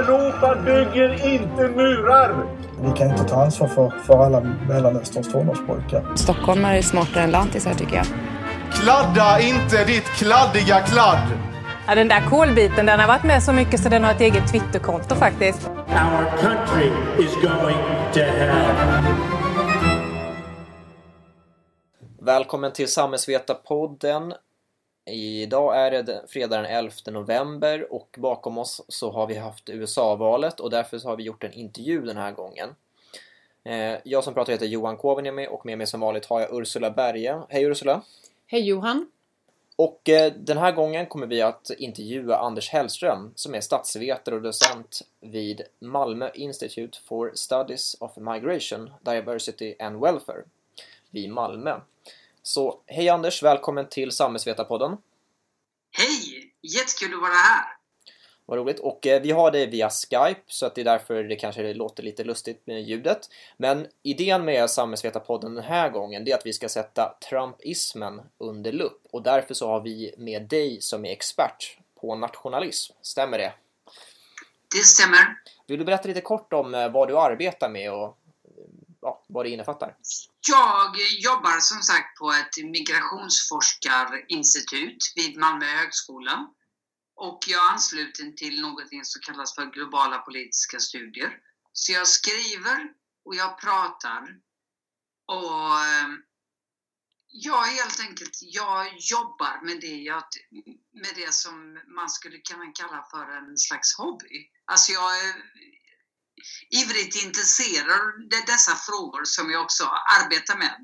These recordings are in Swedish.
Europa bygger inte murar! Vi kan inte ta ansvar för, för alla Mellanösterns tonårspojkar. Stockholmare är smartare än lantisar tycker jag. Kladda inte ditt kladdiga kladd! Ja, den där kolbiten den har varit med så mycket så den har ett eget Twitterkonto faktiskt. Our country is going to hell. Välkommen till Samhällsvetarpodden. Idag är det fredag den 11 november och bakom oss så har vi haft USA-valet och därför så har vi gjort en intervju den här gången. Eh, jag som pratar heter Johan Koivuniemi och med mig som vanligt har jag Ursula Berge. Hej Ursula! Hej Johan! Och eh, den här gången kommer vi att intervjua Anders Hellström som är statsvetare och docent vid Malmö Institute for Studies of Migration, Diversity and Welfare vid Malmö. Så hej Anders, välkommen till Samhällsvetarpodden. Hej! Jättekul att vara här. Vad roligt. Och eh, vi har det via Skype så att det är därför det kanske låter lite lustigt med ljudet. Men idén med Samhällsvetarpodden den här gången det är att vi ska sätta Trumpismen under lupp och därför så har vi med dig som är expert på nationalism. Stämmer det? Det stämmer. Vill du berätta lite kort om eh, vad du arbetar med och vad det innefattar? Jag jobbar som sagt på ett migrationsforskarinstitut vid Malmö högskola. Och jag är ansluten till något som kallas för globala politiska studier. Så jag skriver och jag pratar. Och ehm, jag helt enkelt, jag jobbar med det, jag, med det som man skulle kunna kalla för en slags hobby. Alltså jag ivrigt intresserad av dessa frågor som jag också arbetar med.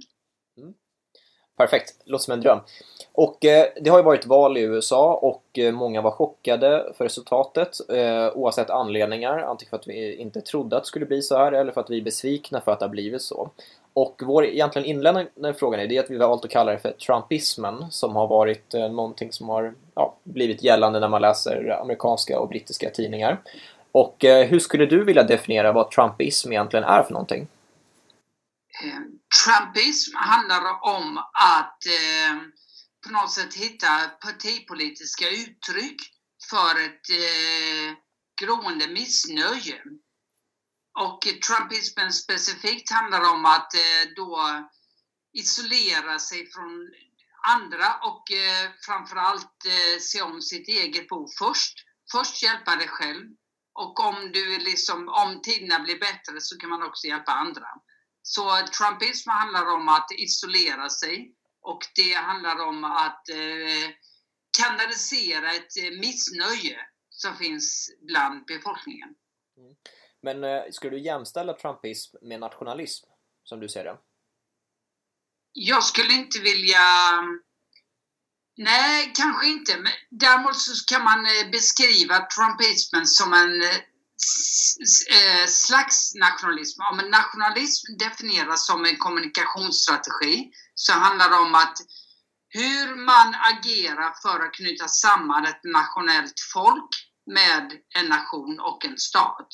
Mm. Perfekt, låter som en dröm. Och eh, det har ju varit val i USA och eh, många var chockade för resultatet eh, oavsett anledningar. Antingen för att vi inte trodde att det skulle bli så här eller för att vi är besvikna för att det har blivit så. Och vår egentligen inledande frågan är det att vi har valt att kalla det för Trumpismen som har varit eh, någonting som har ja, blivit gällande när man läser amerikanska och brittiska tidningar. Och eh, hur skulle du vilja definiera vad Trumpism egentligen är för någonting? Eh, Trumpism handlar om att eh, på något sätt hitta partipolitiska uttryck för ett eh, groende missnöje. Och Trumpismen specifikt handlar om att eh, då isolera sig från andra och eh, framförallt eh, se om sitt eget bo först. Först hjälpa dig själv och om, du liksom, om tiderna blir bättre så kan man också hjälpa andra. Så Trumpism handlar om att isolera sig och det handlar om att eh, kanalisera ett eh, missnöje som finns bland befolkningen. Mm. Men eh, skulle du jämställa Trumpism med nationalism, som du ser det? Jag skulle inte vilja... Nej, kanske inte. Men däremot så kan man eh, beskriva Trumpismen som en eh, eh, slags nationalism. Om en nationalism definieras som en kommunikationsstrategi så handlar det om att hur man agerar för att knyta samman ett nationellt folk med en nation och en stat.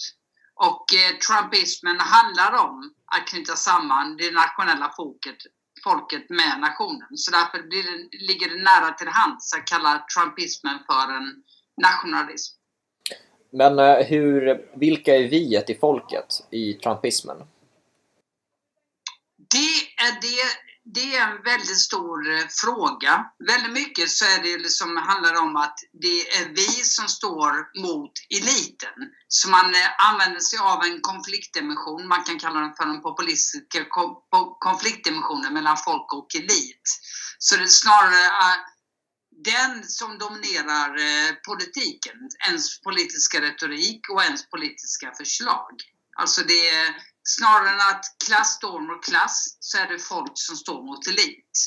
Och eh, Trumpismen handlar om att knyta samman det nationella folket, folket med nationen. Så därför det, ligger det nära till hands att kalla Trumpismen för en nationalism. Men eh, hur, vilka är viet i folket i trumpismen? Det är, det, det är en väldigt stor eh, fråga. Väldigt mycket så är det liksom, handlar om att det är vi som står mot eliten. Så man eh, använder sig av en konfliktdimension, man kan kalla den för den populistiska konfliktdimensionen mellan folk och elit. Så det är snarare eh, den som dominerar politiken, ens politiska retorik och ens politiska förslag. Alltså det är snarare än att klass står mot klass så är det folk som står mot elit.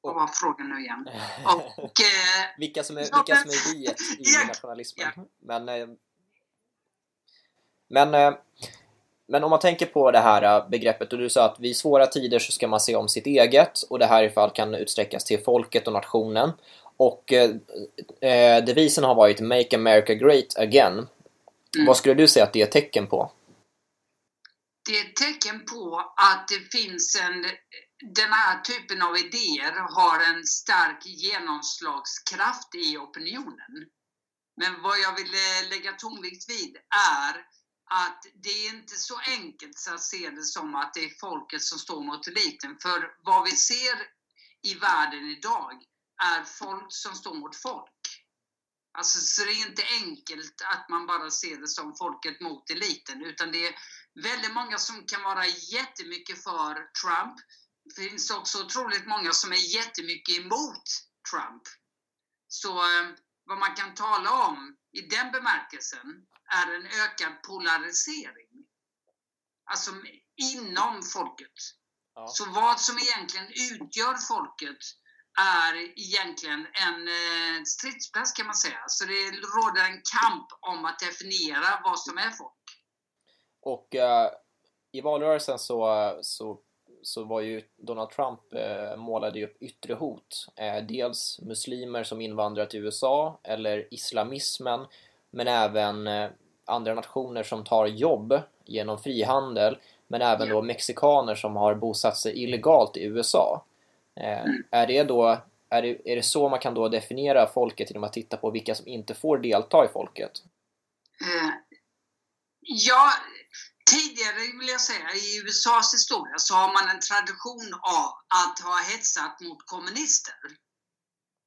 Vad var frågan nu igen? Och, eh, vilka som är, vilka som är viet i nationalismen. Ja. Men, eh, men eh, men om man tänker på det här äh, begreppet och du sa att vid svåra tider så ska man se om sitt eget och det här i fall kan utsträckas till folket och nationen. Och eh, eh, devisen har varit Make America Great Again. Mm. Vad skulle du säga att det är ett tecken på? Det är ett tecken på att det finns en... Den här typen av idéer har en stark genomslagskraft i opinionen. Men vad jag vill eh, lägga tonvikt vid är att det är inte så enkelt att se det som att det är folket som står mot eliten. För vad vi ser i världen idag är folk som står mot folk. Alltså, så det är inte enkelt att man bara ser det som folket mot eliten, utan det är väldigt många som kan vara jättemycket för Trump. Det finns också otroligt många som är jättemycket emot Trump. Så eh, vad man kan tala om i den bemärkelsen är en ökad polarisering. Alltså inom folket. Ja. Så vad som egentligen utgör folket är egentligen en eh, stridsplats kan man säga. Så det råder en kamp om att definiera vad som är folk. Och eh, i valrörelsen så, så, så var ju Donald Trump eh, målade ju upp yttre hot. Eh, dels muslimer som invandrar till USA eller islamismen men även eh, andra nationer som tar jobb genom frihandel men även då mexikaner som har bosatt sig illegalt i USA. Eh, är, det då, är, det, är det så man kan då definiera folket genom att titta på vilka som inte får delta i folket? Ja, tidigare vill jag säga, i USAs historia så har man en tradition av att ha hetsat mot kommunister.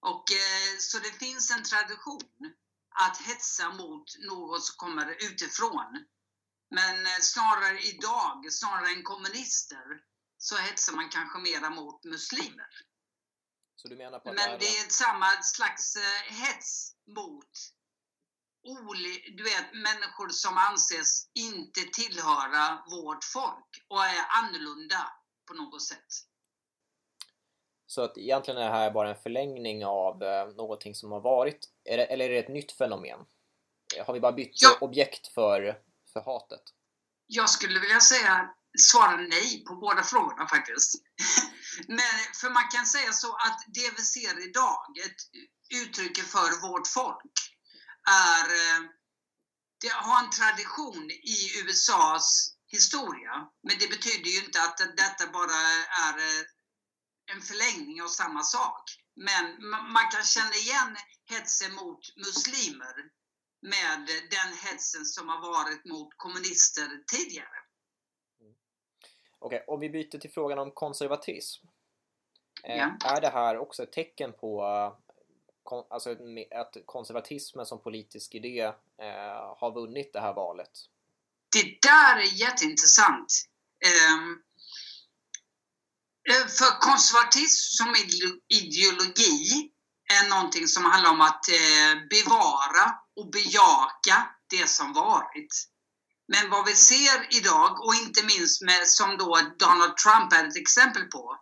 Och eh, Så det finns en tradition att hetsa mot något som kommer utifrån. Men eh, snarare idag, snarare än kommunister, så hetsar man kanske mera mot muslimer. Men det är samma slags eh, hets mot oli, du vet, människor som anses inte tillhöra vårt folk och är annorlunda på något sätt. Så att egentligen är det här bara en förlängning av eh, någonting som har varit, är det, eller är det ett nytt fenomen? Har vi bara bytt Ja. objekt för, för hatet? Jag skulle vilja säga svara nej på båda frågorna faktiskt. Men för man kan säga så att det vi ser idag, ett uttryck för vårt folk, är eh, det har en tradition i USAs historia. Men det betyder ju inte att detta bara är eh, en förlängning av samma sak. Men ma- man kan känna igen hetsen mot muslimer med den hetsen som har varit mot kommunister tidigare. Okej, om vi byter till frågan om konservatism. Eh, Ja. Är det här också ett tecken på alltså att konservatismen som politisk idé eh, har vunnit det här valet? Det där är jätteintressant. Um, För konservatism som ideologi är någonting som handlar om att eh, bevara och bejaka det som varit. Men vad vi ser idag, och inte minst med, som då Donald Trump är ett exempel på,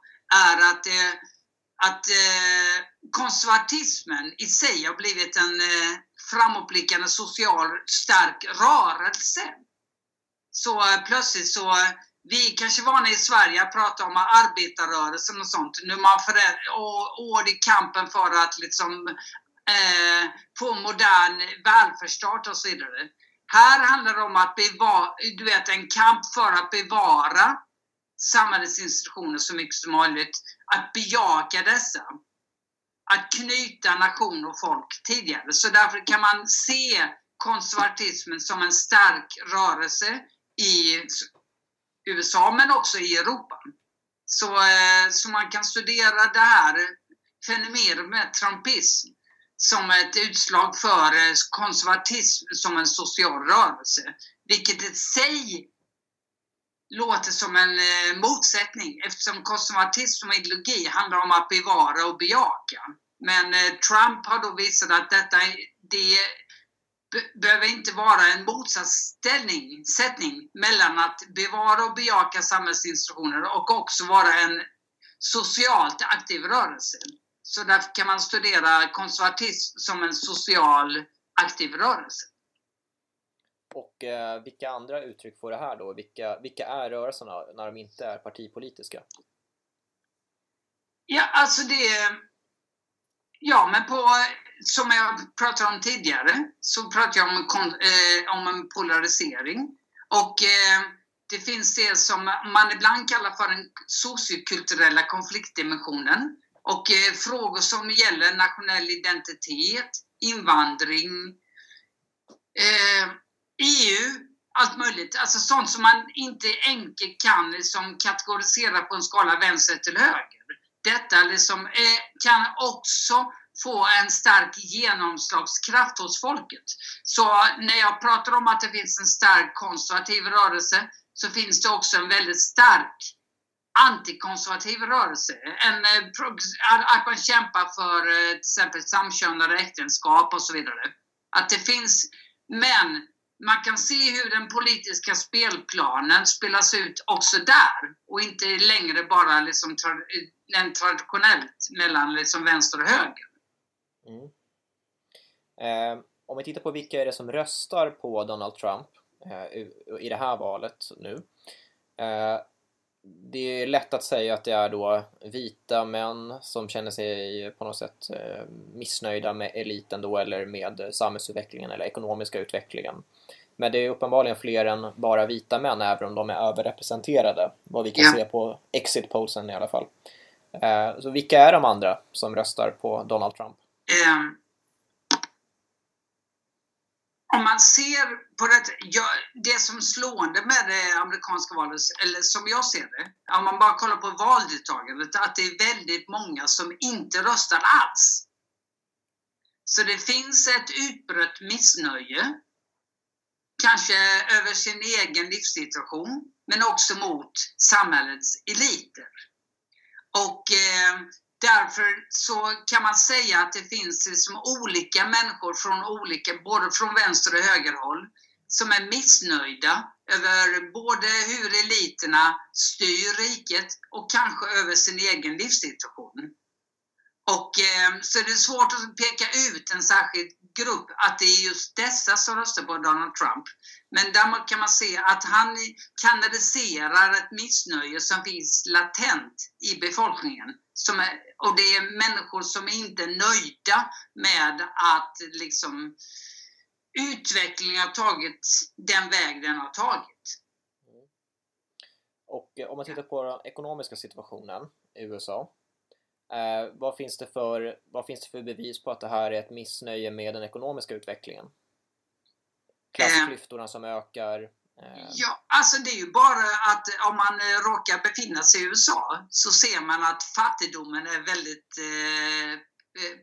är att, eh, att eh, konservatismen i sig har blivit en eh, framåtblickande social stark rörelse. Så eh, plötsligt så, vi är kanske vana i Sverige att prata om arbetarrörelsen och sånt. Nu man och, och det är kampen för att liksom eh, få modern välfärdsstat och så vidare. Här handlar det om att bevara, du vet en kamp för att bevara samhällets institutioner så mycket som möjligt. Att bejaka dessa. Att knyta nation och folk tidigare. Så därför kan man se konservatismen som en stark rörelse i USA men också i Europa. Så, eh, så man kan studera det här fenomenet med trumpism som ett utslag för eh, konservatism som en social rörelse. Vilket i sig låter som en eh, motsättning eftersom konservatism som ideologi handlar om att bevara och bejaka. Men eh, Trump har då visat att detta det behöver inte vara en motsatsställning sättning mellan att bevara och bejaka samhällsinstitutioner och också vara en socialt aktiv rörelse. Så därför kan man studera konservatism som en social aktiv rörelse. Och eh, vilka andra uttryck får det här då? Vilka, vilka är rörelserna när de inte är partipolitiska? Ja, alltså det... Ja, men på, som jag pratade om tidigare, så pratade jag om, kon- eh, om en polarisering. Och eh, det finns det som man ibland kallar för den sociokulturella konfliktdimensionen. Och eh, frågor som gäller nationell identitet, invandring, Eh, EU, allt möjligt. Alltså sånt som man inte enkelt kan liksom kategorisera på en skala vänster till höger. Detta liksom, är, kan också få en stark genomslagskraft hos folket. Så när jag pratar om att det finns en stark konservativ rörelse så finns det också en väldigt stark antikonservativ rörelse. En, eh, att man kämpar för eh, till exempel samkönade äktenskap och så vidare. Att det finns, men man kan se hur den politiska spelplanen spelas ut också där och inte längre bara liksom tra- en traditionellt mellan liksom vänster och höger. Mm. Eh, om vi tittar på vilka är det som röstar på Donald Trump eh, i- i det här valet nu. Eh, det är lätt att säga att det är då vita män som känner sig på något sätt eh, missnöjda med eliten då eller med samhällsutvecklingen eller ekonomiska utvecklingen. Men det är uppenbarligen fler än bara vita män även om de är överrepresenterade. Vad vi kan Ja. se på exit pollsen i alla fall. Eh, så vilka är de andra som röstar på Donald Trump? Eh, om man ser på det, ja, det som slående med det amerikanska valet, eller som jag ser det, om man bara kollar på valdeltagandet, att det är väldigt många som inte röstar alls. Så det finns ett utbrett missnöje, kanske över sin egen livssituation, men också mot samhällets eliter. Och eh, därför så kan man säga att det finns liksom olika människor från olika, både från vänster och högerhåll, som är missnöjda över både hur eliterna styr riket och kanske över sin egen livssituation. Och eh, så det är svårt att peka ut en särskild grupp, att det är just dessa som röstar på Donald Trump. Men däremot kan man se att han kanaliserar ett missnöje som finns latent i befolkningen. Som är, och det är människor som inte är nöjda med att liksom utvecklingen har tagit den väg den har tagit. Och eh, om man tittar på den ekonomiska situationen i USA. Eh, vad, finns det för, vad finns det för bevis på att det här är ett missnöje med den ekonomiska utvecklingen? Klassklyftorna som ökar. Eh, ja, alltså det är ju bara att eh, om man eh, råkar befinna sig i USA så ser man att fattigdomen är väldigt eh,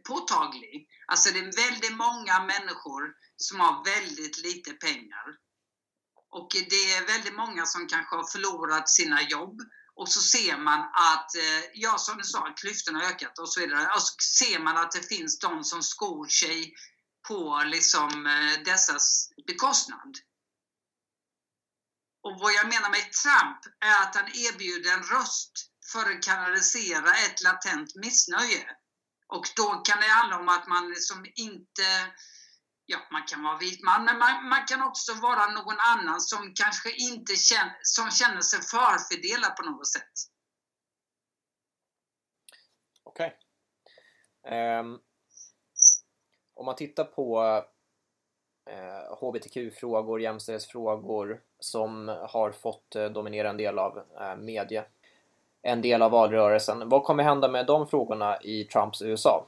påtaglig. Alltså det är väldigt många människor som har väldigt lite pengar. Och det är väldigt många som kanske har förlorat sina jobb. Och så ser man att, ja som du sa, klyftorna har ökat och så vidare. Och så ser man att det finns de som skor sig på liksom dessas bekostnad. Och vad jag menar med Trump är att han erbjuder en röst för att kanalisera ett latent missnöje. Och då kan det handla om att man liksom inte, ja man kan vara vit man, men man, man kan också vara någon annan som kanske inte känner, som känner sig förfördelad på något sätt. Okej. Ehm, om man tittar på eh, uh, HBTQ-frågor, jämställdhetsfrågor som har fått eh, dominera en del av eh, media, en del av valrörelsen. Vad kommer hända med de frågorna i Trumps USA?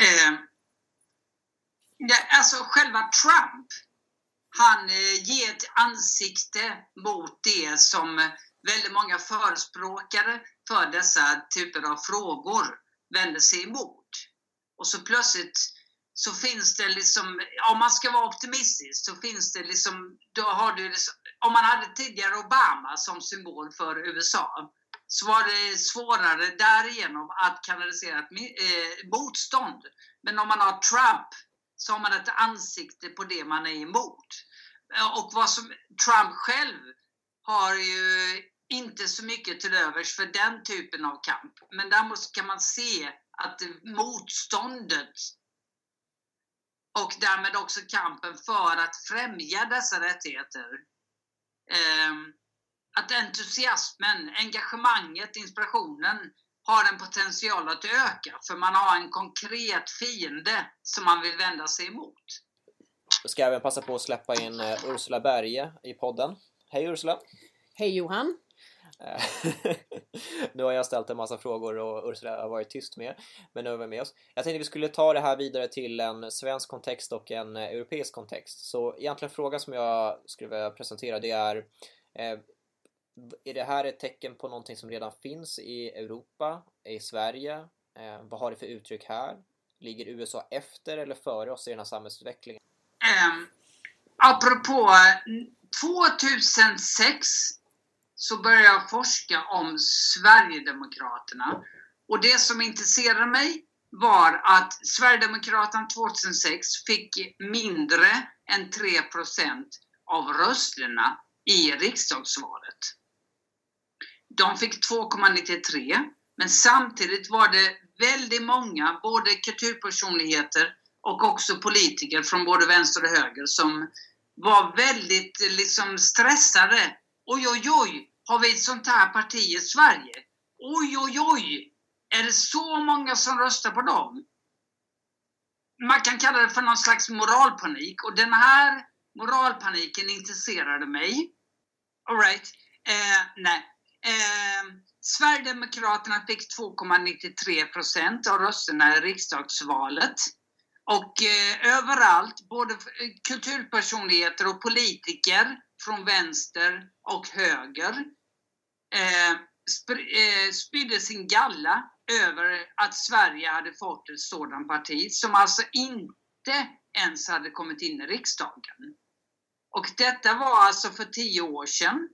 Eh, ja, alltså själva Trump, han eh, ger ett ansikte mot det som väldigt många förespråkare för dessa typer av frågor vänder sig emot. Och så plötsligt så finns det liksom, om man ska vara optimistisk, så finns det liksom, då har du liksom, om man hade tidigare Obama som symbol för USA, så var det svårare därigenom att kanalisera ett eh, motstånd. Men om man har Trump så har man ett ansikte på det man är emot. Och vad som Trump själv har ju inte så mycket till övers för den typen av kamp. Men däremot kan man se att motståndet och därmed också kampen för att främja dessa rättigheter. Eh, att entusiasmen, engagemanget, inspirationen har en potential att öka för man har en konkret fiende som man vill vända sig emot. Jag ska även passa på att släppa in eh, Ursula Berge i podden. Hej Ursula! Hej Johan! Eh, nu har jag ställt en massa frågor och Ursula har varit tyst med, men nu är vi med oss. Jag tänkte vi skulle ta det här vidare till en svensk kontext och en eh, europeisk kontext. Så egentligen frågan som jag skulle vilja presentera det är eh, är det här ett tecken på någonting som redan finns i Europa, i Sverige? Vad har det för uttryck här? Ligger USA efter eller före oss i den här samhällsutvecklingen? Um, apropå 2006 så började jag forska om Sverigedemokraterna. Och det som intresserade mig var att Sverigedemokraterna 2006 fick mindre än 3% av rösterna i riksdagsvalet. De fick 2,93 men samtidigt var det väldigt många, både kulturpersonligheter och också politiker från både vänster och höger som var väldigt liksom stressade. Oj, oj, oj, har vi ett sånt här parti i Sverige? Oj, oj, oj, är det så många som röstar på dem? Man kan kalla det för någon slags moralpanik och den här moralpaniken intresserade mig. Alright, eh, nej. Eh, Sverigedemokraterna fick 2,93% av rösterna i riksdagsvalet. Och eh, överallt, både kulturpersonligheter och politiker från vänster och höger eh, eh, spydde sin galla över att Sverige hade fått ett sådant parti som alltså inte ens hade kommit in i riksdagen. Och detta var alltså för tio år sedan.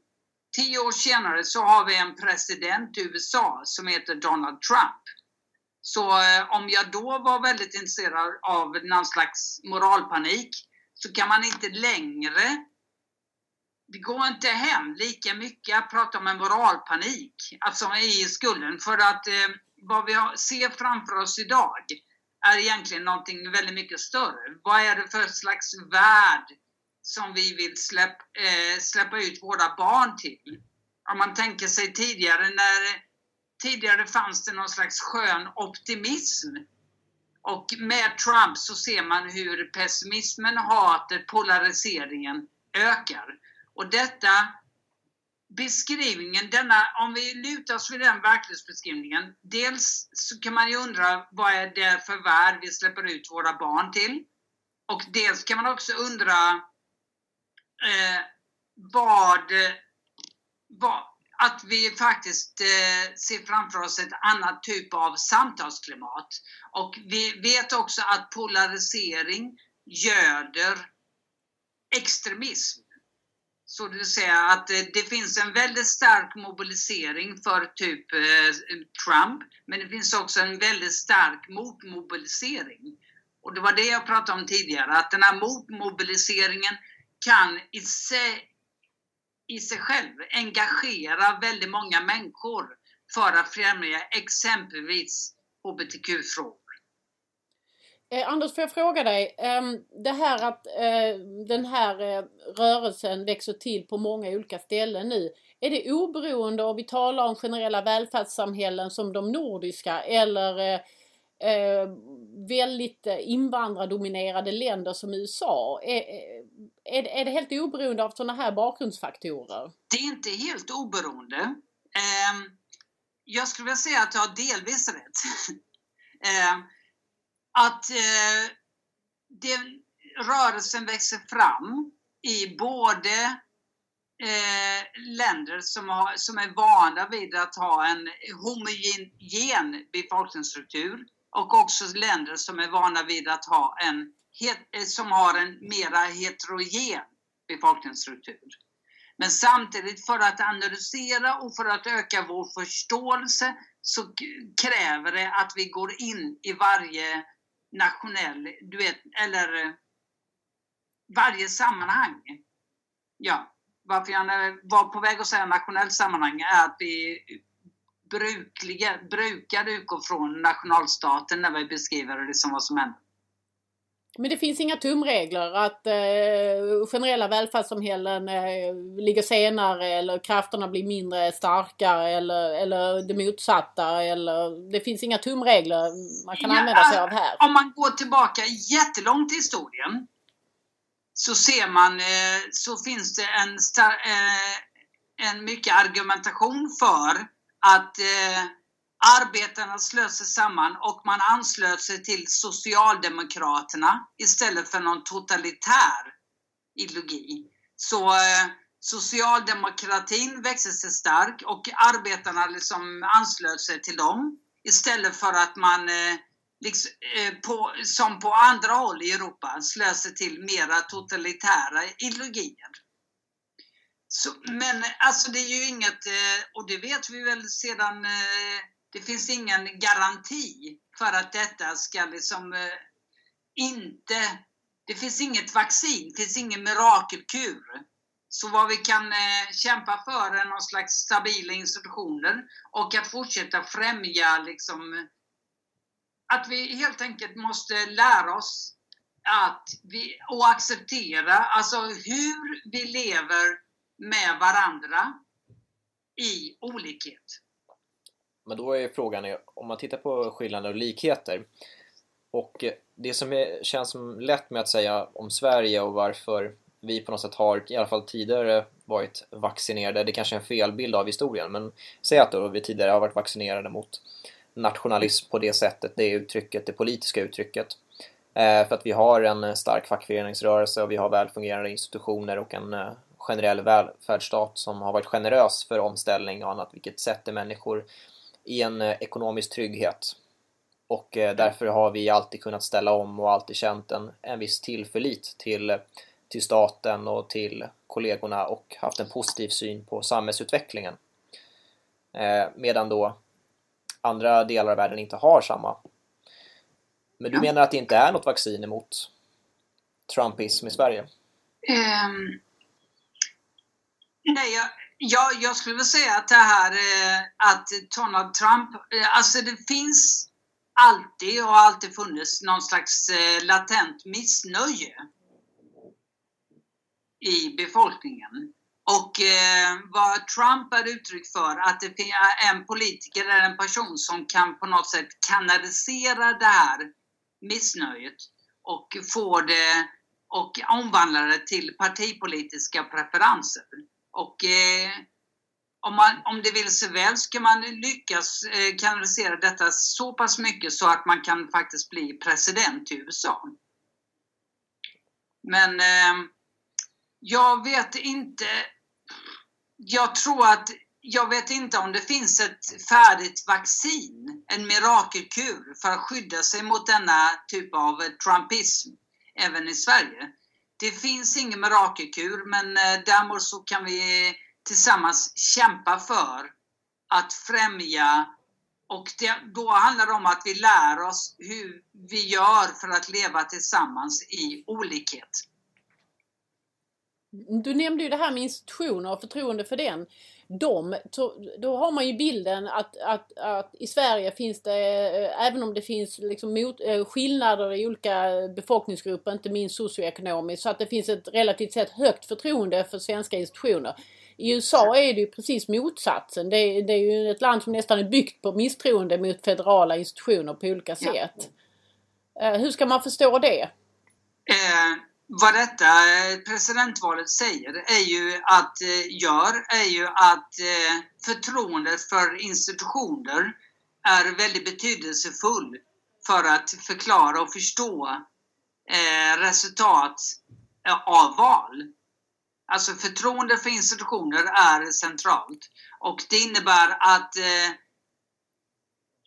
Tio år senare så har vi en president i USA som heter Donald Trump. Så eh, om jag då var väldigt intresserad av någon slags moralpanik så kan man inte längre det går inte hem lika mycket att prata om en moralpanik, alltså i skulden. För att eh, vad vi har, ser framför oss idag är egentligen någonting väldigt mycket större. Vad är det för slags värld som vi vill släpp, eh, släppa ut våra barn till? Om man tänker sig tidigare när tidigare fanns det någon slags skön optimism. Och med Trump så ser man hur pessimismen, hatet, polariseringen ökar. Och detta beskrivningen, denna, om vi lutar oss vid den verklighetsbeskrivningen, dels så kan man ju undra vad är det för värld vi släpper ut våra barn till? Och dels kan man också undra eh, vad, vad, att vi faktiskt eh, ser framför oss ett annat typ av samtalsklimat. Och vi vet också att polarisering göder extremism. Så det vill säga att eh, det finns en väldigt stark mobilisering för typ eh, Trump, men det finns också en väldigt stark motmobilisering. Och det var det jag pratade om tidigare, att den här motmobiliseringen kan i sig, i sig själv engagera väldigt många människor för att främja exempelvis HBTQ-frågor. Eh, Anders, får jag fråga dig. Eh, det här att eh, den här eh, rörelsen växer till på många olika ställen nu. Är det oberoende om vi talar om generella välfärdssamhällen som de nordiska eller eh, eh, väldigt eh, invandrardominerade länder som USA? Eh, eh, är, är, är det helt oberoende av sådana här bakgrundsfaktorer? Det är inte helt oberoende. Ehm, jag skulle vilja säga att jag har delvis rätt. Ehm, att eh, det, rörelsen växer fram i både eh, länder som, har, som är vana vid att ha en homogen befolkningsstruktur och också länder som är vana vid att ha en, eh, som har en mera heterogen befolkningsstruktur. Men samtidigt för att analysera och för att öka vår förståelse så kräver det att vi går in i varje nationell, du vet, eller eh, varje sammanhang. Ja, varför jag var på väg att säga nationellt sammanhang är att vi brukliga, brukar utgå från nationalstaten när vi beskriver det som vad som händer. Men det finns inga tumregler att eh, generella välfärdssamhällen eh, ligger senare eller krafterna blir mindre starka eller, eller det motsatta eller det finns inga tumregler man kan ja, använda sig av här. Om man går tillbaka jättelångt i historien så ser man, eh, så finns det en, eh, en mycket argumentation för att eh, arbetarna slöt sig samman och man anslöt sig till Socialdemokraterna istället för någon totalitär ideologi. Så eh, socialdemokratin växte sig stark och arbetarna liksom anslöt sig till dem istället för att man eh, liksom, eh, på, som på andra håll i Europa slöt sig till mera totalitära ideologier. Så, men alltså det är ju inget, eh, och det vet vi väl sedan, eh, det finns ingen garanti för att detta ska liksom eh, inte, det finns inget vaccin, det finns ingen mirakelkur. Så vad vi kan eh, kämpa för är någon slags stabila institutioner och att fortsätta främja liksom, att vi helt enkelt måste lära oss att vi, och acceptera alltså hur vi lever med varandra i olikhet. Men då är frågan, om man tittar på skillnader och likheter och det som är, känns som lätt med att säga om Sverige och varför vi på något sätt har, i alla fall tidigare, varit vaccinerade. Det kanske är en felbild av historien, men säg att då vi tidigare har varit vaccinerade mot nationalism på det sättet, det uttrycket, det politiska uttrycket. Eh, för att vi har en stark fackföreningsrörelse och vi har välfungerande institutioner och en eh, generell välfärdsstat som har varit generös för omställning och annat, vilket sätter människor i en eh, ekonomisk trygghet. Och eh, därför har vi alltid kunnat ställa om och alltid känt en, en viss tillförlit till, till staten och till kollegorna och haft en positiv syn på samhällsutvecklingen. Eh, medan då andra delar av världen inte har samma. Men du menar att det inte är något vaccin emot Trumpism i Sverige? Um, Nej, jag, jag, jag skulle vilja säga att det här eh, att Donald Trump, eh, alltså det finns alltid och har alltid funnits någon slags eh, latent missnöje i befolkningen. Och eh, vad Trump är uttryck för, att det är en politiker eller en person som kan på något sätt kanalisera det här missnöjet och få det och omvandla det till partipolitiska preferenser. Och eh, om, man, om det vill sig väl ska man lyckas eh, kanalisera detta så pass mycket så att man kan faktiskt bli president i USA. Men eh, jag vet inte. Jag tror att jag vet inte om det finns ett färdigt vaccin, en mirakelkur för att skydda sig mot denna typ av trumpism även i Sverige. Det finns ingen mirakelkur men eh, däremot så kan vi tillsammans kämpa för att främja och det, då handlar det om att vi lär oss hur vi gör för att leva tillsammans i olikhet. Du nämnde ju det här med institutioner och förtroende för den dem, då har man ju bilden att, att, att i Sverige finns det, eh, även om det finns liksom mot, eh, skillnader i olika befolkningsgrupper, inte minst socioekonomiskt, så att det finns ett relativt sett högt förtroende för svenska institutioner. I USA är det ju precis motsatsen. Det, det är ju ett land som nästan är byggt på misstroende mot federala institutioner på olika sätt. Ja. Eh, hur ska man förstå det? Vad detta eh, presidentvalet säger är ju att, eh, gör är ju att eh, förtroendet för institutioner är väldigt betydelsefull för att förklara och förstå resultat av val. Alltså förtroende för institutioner är centralt och det innebär att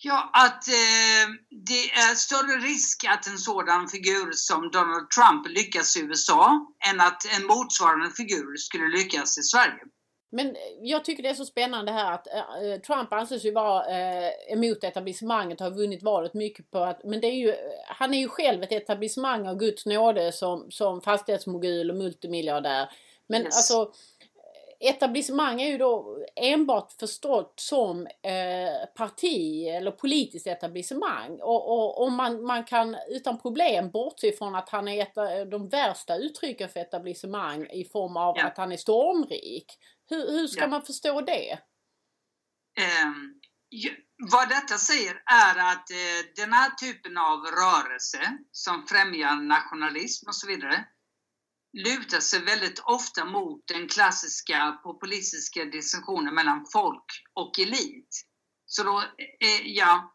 Ja, att eh, det är större risk att en sådan figur som Donald Trump lyckas i USA än att en motsvarande figur skulle lyckas i Sverige. Men jag tycker det är så spännande här att äh, Trump anses ju vara äh, emot etablissemanget och har vunnit valet mycket på att, men det är ju, han är ju själv ett etablissemang av Guds nåde som, som fastighetsmogul och multimiljardär. Men yes. alltså etablissemang är ju då enbart förstått som eh, parti eller politiskt etablissemang. Och, och, och man, man kan utan problem bortse ifrån att han är ett av de värsta uttrycken för etablissemang i form av ja. att han är stormrik. Hur, hur ska ja. man förstå det? Um, ja, vad detta säger är att uh, den här typen av rörelse som främjar nationalism och så vidare lutar sig väldigt ofta mot den klassiska populistiska distinktionen mellan folk och elit. Så då, eh, ja.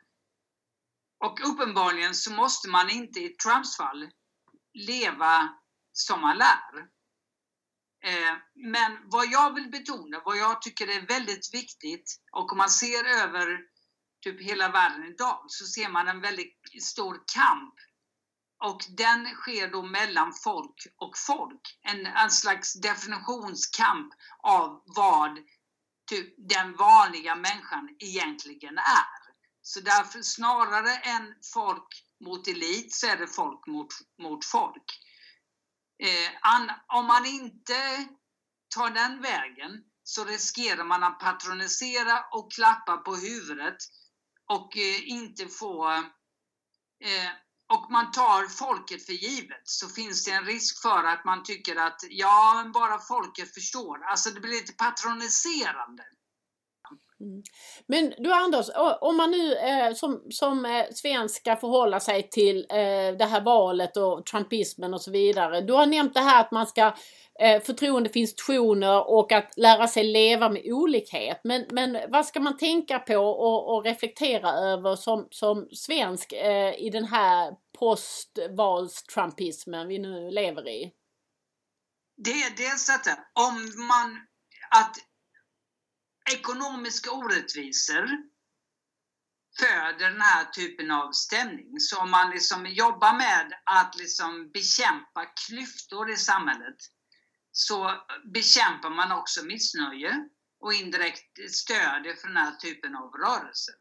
Och uppenbarligen så måste man inte i Trumps fall leva som man lär. Eh, men vad jag vill betona, vad jag tycker är väldigt viktigt och om man ser över typ hela världen idag så ser man en väldigt stor kamp och den sker då mellan folk och folk. En, en slags definitionskamp av vad typ, den vanliga människan egentligen är. Så därför snarare än folk mot elit så är det folk mot, mot folk. Eh, an, om man inte tar den vägen så riskerar man att patronisera och klappa på huvudet och eh, inte få eh, och man tar folket för givet så finns det en risk för att man tycker att ja, bara folket förstår. Alltså det blir lite patroniserande. Mm. Men du Anders, om man nu eh, som, som eh, svensk ska förhålla sig till eh, det här valet och trumpismen och så vidare. Du har nämnt det här att man ska eh, förtroende för institutioner och att lära sig leva med olikhet. Men, men vad ska man tänka på och, och reflektera över som, som svensk eh, i den här postvalstrumpismen vi nu lever i? Det är dels detta, om man, att ekonomiska orättvisor föder den här typen av stämning. Så om man liksom jobbar med att liksom bekämpa klyftor i samhället så bekämpar man också missnöje och indirekt stödjer för den här typen av rörelser.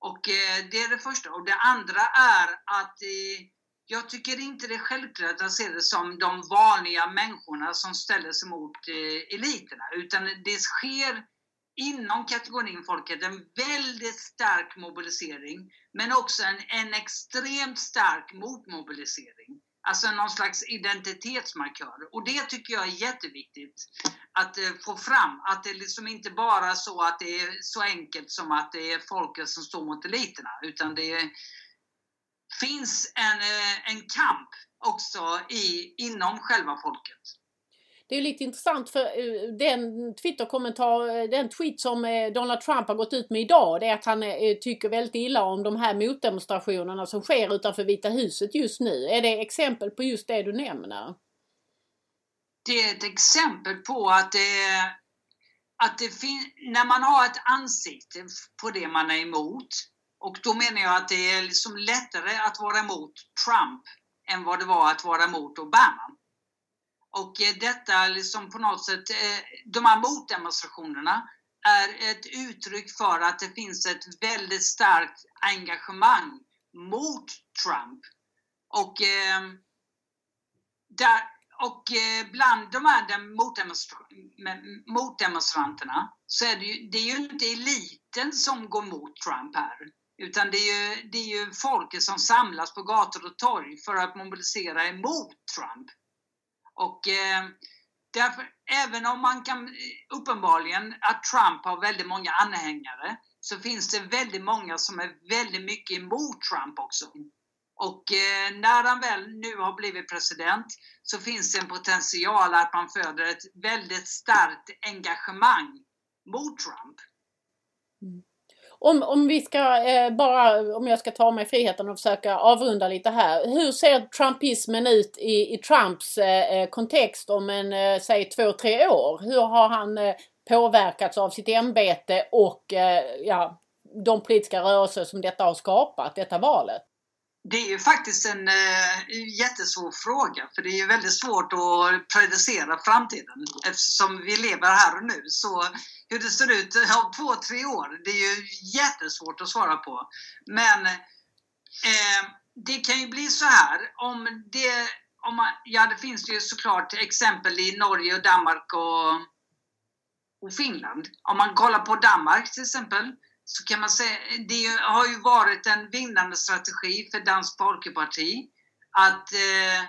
Och eh, det är det första. Och det andra är att eh, jag tycker inte det är självklart att se det som de vanliga människorna som ställer sig mot eh, eliterna, utan det sker inom kategorin folket en väldigt stark mobilisering, men också en, en extremt stark motmobilisering. Alltså någon slags identitetsmarkör. Och det tycker jag är jätteviktigt att eh, få fram. Att det liksom inte bara är så att det är så enkelt som att det är folket som står mot eliterna. Utan det är, finns en, eh, en kamp också i, inom själva folket. Det är lite intressant för eh, den Twitter-kommentar, eh, den tweet som eh, Donald Trump har gått ut med idag, det är att han tycker väldigt illa om de här motdemonstrationerna som sker utanför Vita huset just nu. Är det exempel på just det du nämner? Det är ett exempel på att det, att det när man har ett ansikte på det man är emot, och då menar jag att det är liksom lättare att vara emot Trump än vad det var att vara emot Obama. Och eh, detta liksom på något sätt, eh, de här motdemonstrationerna är ett uttryck för att det finns ett väldigt starkt engagemang mot Trump. Och, ehm, där, och eh, bland de här motdemonstranterna så är det ju, det är ju inte eliten som går mot Trump här. Utan det är, ju, det är ju folket som samlas på gator och torg för att mobilisera emot Trump. Och eh, därför, även om man kan uppenbarligen att Trump har väldigt många anhängare så finns det väldigt många som är väldigt mycket emot Trump också. Och eh, när han väl nu har blivit president så finns det en potential att man föder ett väldigt starkt engagemang mot Trump. Mm. Om, om vi ska eh, bara, om jag ska ta mig friheten och försöka avrunda lite här. Hur ser Trumpismen ut i, i Trumps eh, eh, kontext om en, eh, säg två, tre år? Hur har han eh, påverkats av sitt ämbete och eh, ja, de politiska rörelser som detta har skapat, detta valet? Det är ju faktiskt en eh, jättesvår fråga, för det är ju väldigt svårt att predicera framtiden eftersom vi lever här och nu. Så hur det ser ut om två, tre år, det är ju jättesvårt att svara på. Men eh, det kan ju bli så här, om det, om man, ja det finns ju såklart exempel i Norge och Danmark och, och Finland. Om man kollar på Danmark till exempel, så kan man säga, det har ju varit en vinnande strategi för Dansk Folkeparti att eh,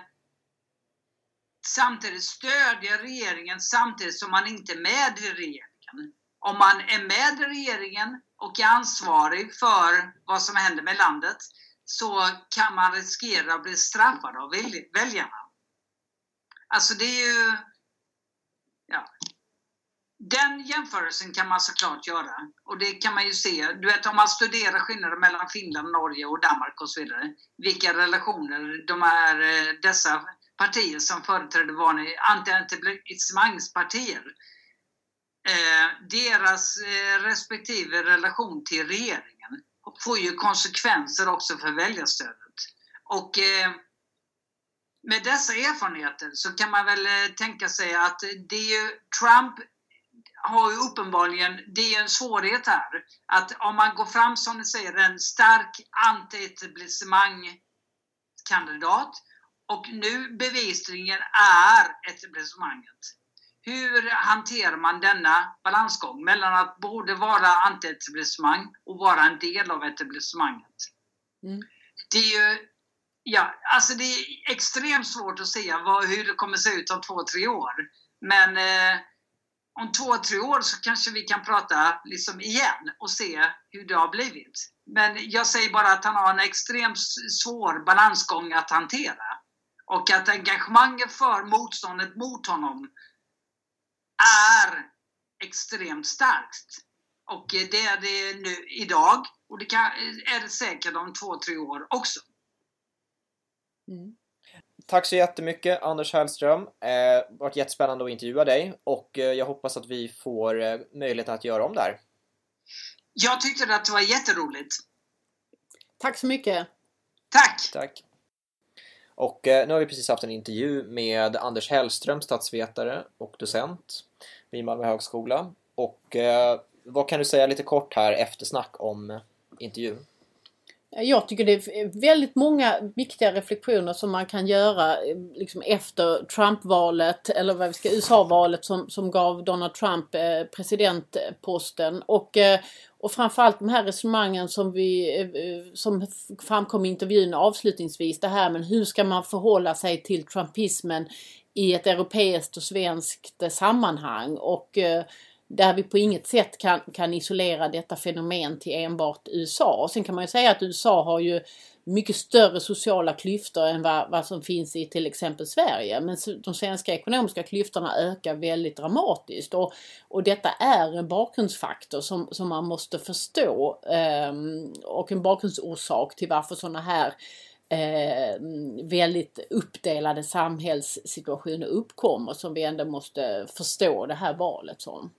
samtidigt stödja regeringen samtidigt som man inte är med i regeringen. Om man är med i regeringen och är ansvarig för vad som händer med landet så kan man riskera att bli straffad av väljarna. Alltså det är ju... Den jämförelsen kan man såklart göra. Och det kan man ju se. Du vet om man studerar skillnaden mellan Finland, Norge och Danmark och så vidare. Vilka relationer de är, eh, dessa partier som företräder vanliga anti-etablissemangspartier. Eh, deras eh, respektive relation till regeringen får ju konsekvenser också för väljarstödet. Och eh, med dessa erfarenheter så kan man väl eh, tänka sig att det är ju, Trump har ju uppenbarligen, det är en svårighet här, att om man går fram som ni säger en stark anti-etablissemang kandidat och nu bevisligen är etablissemanget. Hur hanterar man denna balansgång mellan att både vara anti-etablissemang och vara en del av etablissemanget? Mm. Det är ju Ja, alltså det är extremt svårt att se vad, hur det kommer se ut om två, tre år. Men eh, om två, tre år så kanske vi kan prata liksom igen och se hur det har blivit. Men jag säger bara att han har en extremt svår balansgång att hantera. Och att engagemanget för motståndet mot honom är extremt starkt. Och det är det nu idag och det kan, är det säkert om två, tre år också. Mm. Tack så jättemycket Anders Hellström. Det eh, varit jättespännande att intervjua dig och eh, jag hoppas att vi får eh, möjlighet att göra om det här. Jag tyckte att det var jätteroligt. Tack så mycket. Tack! Tack. Och eh, nu har vi precis haft en intervju med Anders Hellström, statsvetare och docent vid Malmö högskola. Och vad kan du säga lite kort här eftersnack om intervjun? Jag tycker det är väldigt många viktiga reflektioner som man kan göra liksom efter Trump-valet eller vad vi ska USA-valet som, som gav Donald Trump eh, presidentposten. Och, eh, och framförallt de här resonemangen som, vi, eh, som framkom i intervjun avslutningsvis det här med hur ska man förhålla sig till trumpismen i ett europeiskt och svenskt eh, sammanhang? Och eh, där vi på inget sätt kan, kan isolera detta fenomen till enbart USA. Och sen kan man ju säga att USA har ju mycket större sociala klyftor än vad, vad som finns i till exempel Sverige. Men de svenska ekonomiska klyftorna ökar väldigt dramatiskt och, och detta är en bakgrundsfaktor som, som man måste förstå um, och en bakgrundsorsak till varför sådana här eh, väldigt uppdelade samhällssituationer uppkommer som vi ändå måste förstå det här valet som.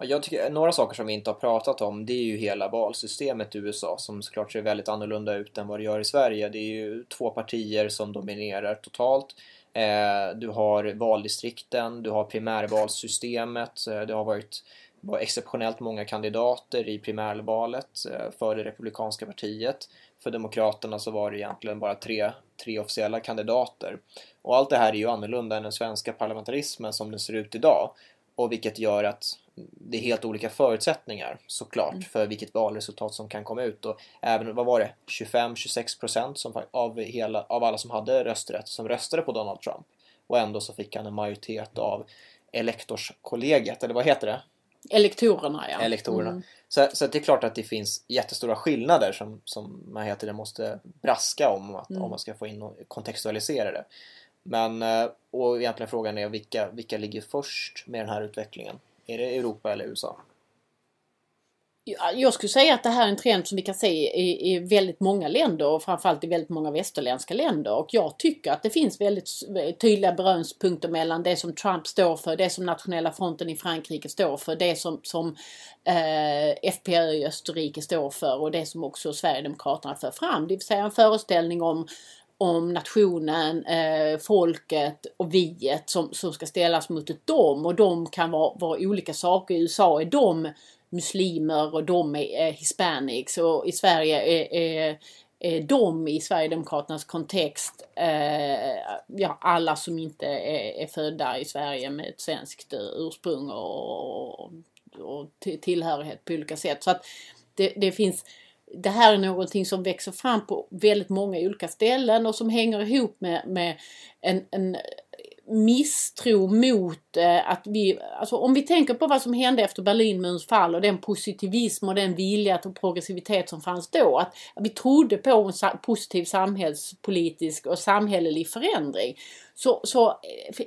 Jag tycker, några saker som vi inte har pratat om det är ju hela valsystemet i USA som såklart ser väldigt annorlunda ut än vad det gör i Sverige. Det är ju två partier som dominerar totalt. Eh, du har valdistrikten, du har primärvalssystemet, eh, det har varit var exceptionellt många kandidater i primärvalet eh, för det republikanska partiet. För Demokraterna så var det egentligen bara tre, tre officiella kandidater. Och allt det här är ju annorlunda än den svenska parlamentarismen som den ser ut idag. Och vilket gör att det är helt olika förutsättningar såklart mm. för vilket valresultat som kan komma ut. Och även, vad var det, 25-26% av, hela, av alla som hade rösträtt som röstade på Donald Trump. Och ändå så fick han en majoritet av elektorskollegiet, eller vad heter det? Elektorerna ja. Elektorerna. Mm. Så, så det är klart att det finns jättestora skillnader som, som man heter det måste braska om, att, mm. om man ska få in och kontextualisera det. Men, eh, och egentligen frågan är vilka, vilka ligger först med den här utvecklingen? Är det Europa eller USA? Jag skulle säga att det här är en trend som vi kan se i, i väldigt många länder och framförallt i väldigt många västerländska länder. Och jag tycker att det finns väldigt eh, tydliga beröringspunkter mellan det som Trump står för, det som Nationella fronten i Frankrike står för, det som, som eh, FPÖ i Österrike står för och det som också Sverigedemokraterna för fram. Det vill säga en föreställning om om nationen, eh, folket och viet som, som ska ställas mot ett dom och de kan vara, vara olika saker. I USA är de muslimer och de är är hispanics och i Sverige är, är, är de i Sverigedemokraternas kontext eh, ja, alla som inte är, är, födda i Sverige med ett svenskt eh, ursprung och, och, och tillhörighet på olika sätt. Så att det, det finns det här är någonting som växer fram på väldigt många olika ställen och som hänger ihop med, med en, en misstro mot eh, att vi, alltså om vi tänker på vad som hände efter Berlinmurens fall och den positivism och den vilja till progressivitet som fanns då. Att, vi trodde på en sa positiv samhällspolitisk och samhällelig förändring. Så, så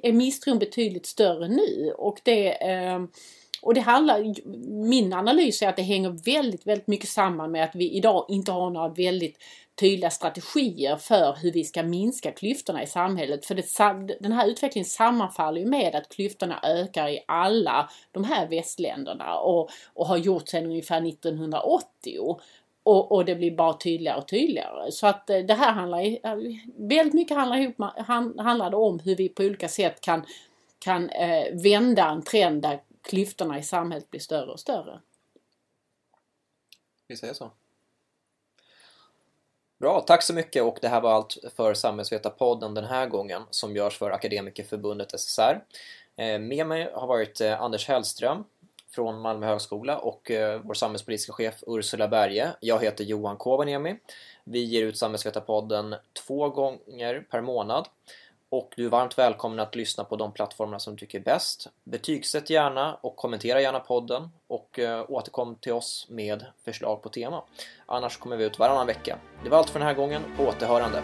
är misstron betydligt större nu och det eh, och det handlar, min analys är att det hänger väldigt, väldigt mycket samman med att vi idag inte har några väldigt tydliga strategier för hur vi ska minska klyftorna i samhället. För det, den här utvecklingen sammanfaller ju med att klyftorna ökar i alla de här västländerna och, och har gjort sedan ungefär 1980. Och, och, det blir bara tydligare och tydligare. Så att eh, det här handlar väldigt mycket handlar, ihop, handlar det om hur vi på olika sätt kan, kan eh, vända en trend där klyftorna i samhället blir större och större. Vi säger så. Bra, tack så mycket och det här var allt för Samhällsvetarpodden den här gången som görs för Akademikerförbundet SSR. Eh, med mig har varit eh, Anders Hellström från Malmö högskola och eh, vår samhällspolitiska chef Ursula Berge. Jag heter Johan Kovaniemi. Vi ger ut Samhällsvetarpodden två gånger per månad och du är varmt välkommen att lyssna på de plattformar som du tycker är bäst. Betygsätt gärna och kommentera gärna podden och eh, återkom till oss med förslag på tema. Annars kommer vi ut varannan vecka. Det var allt för den här gången. På återhörande!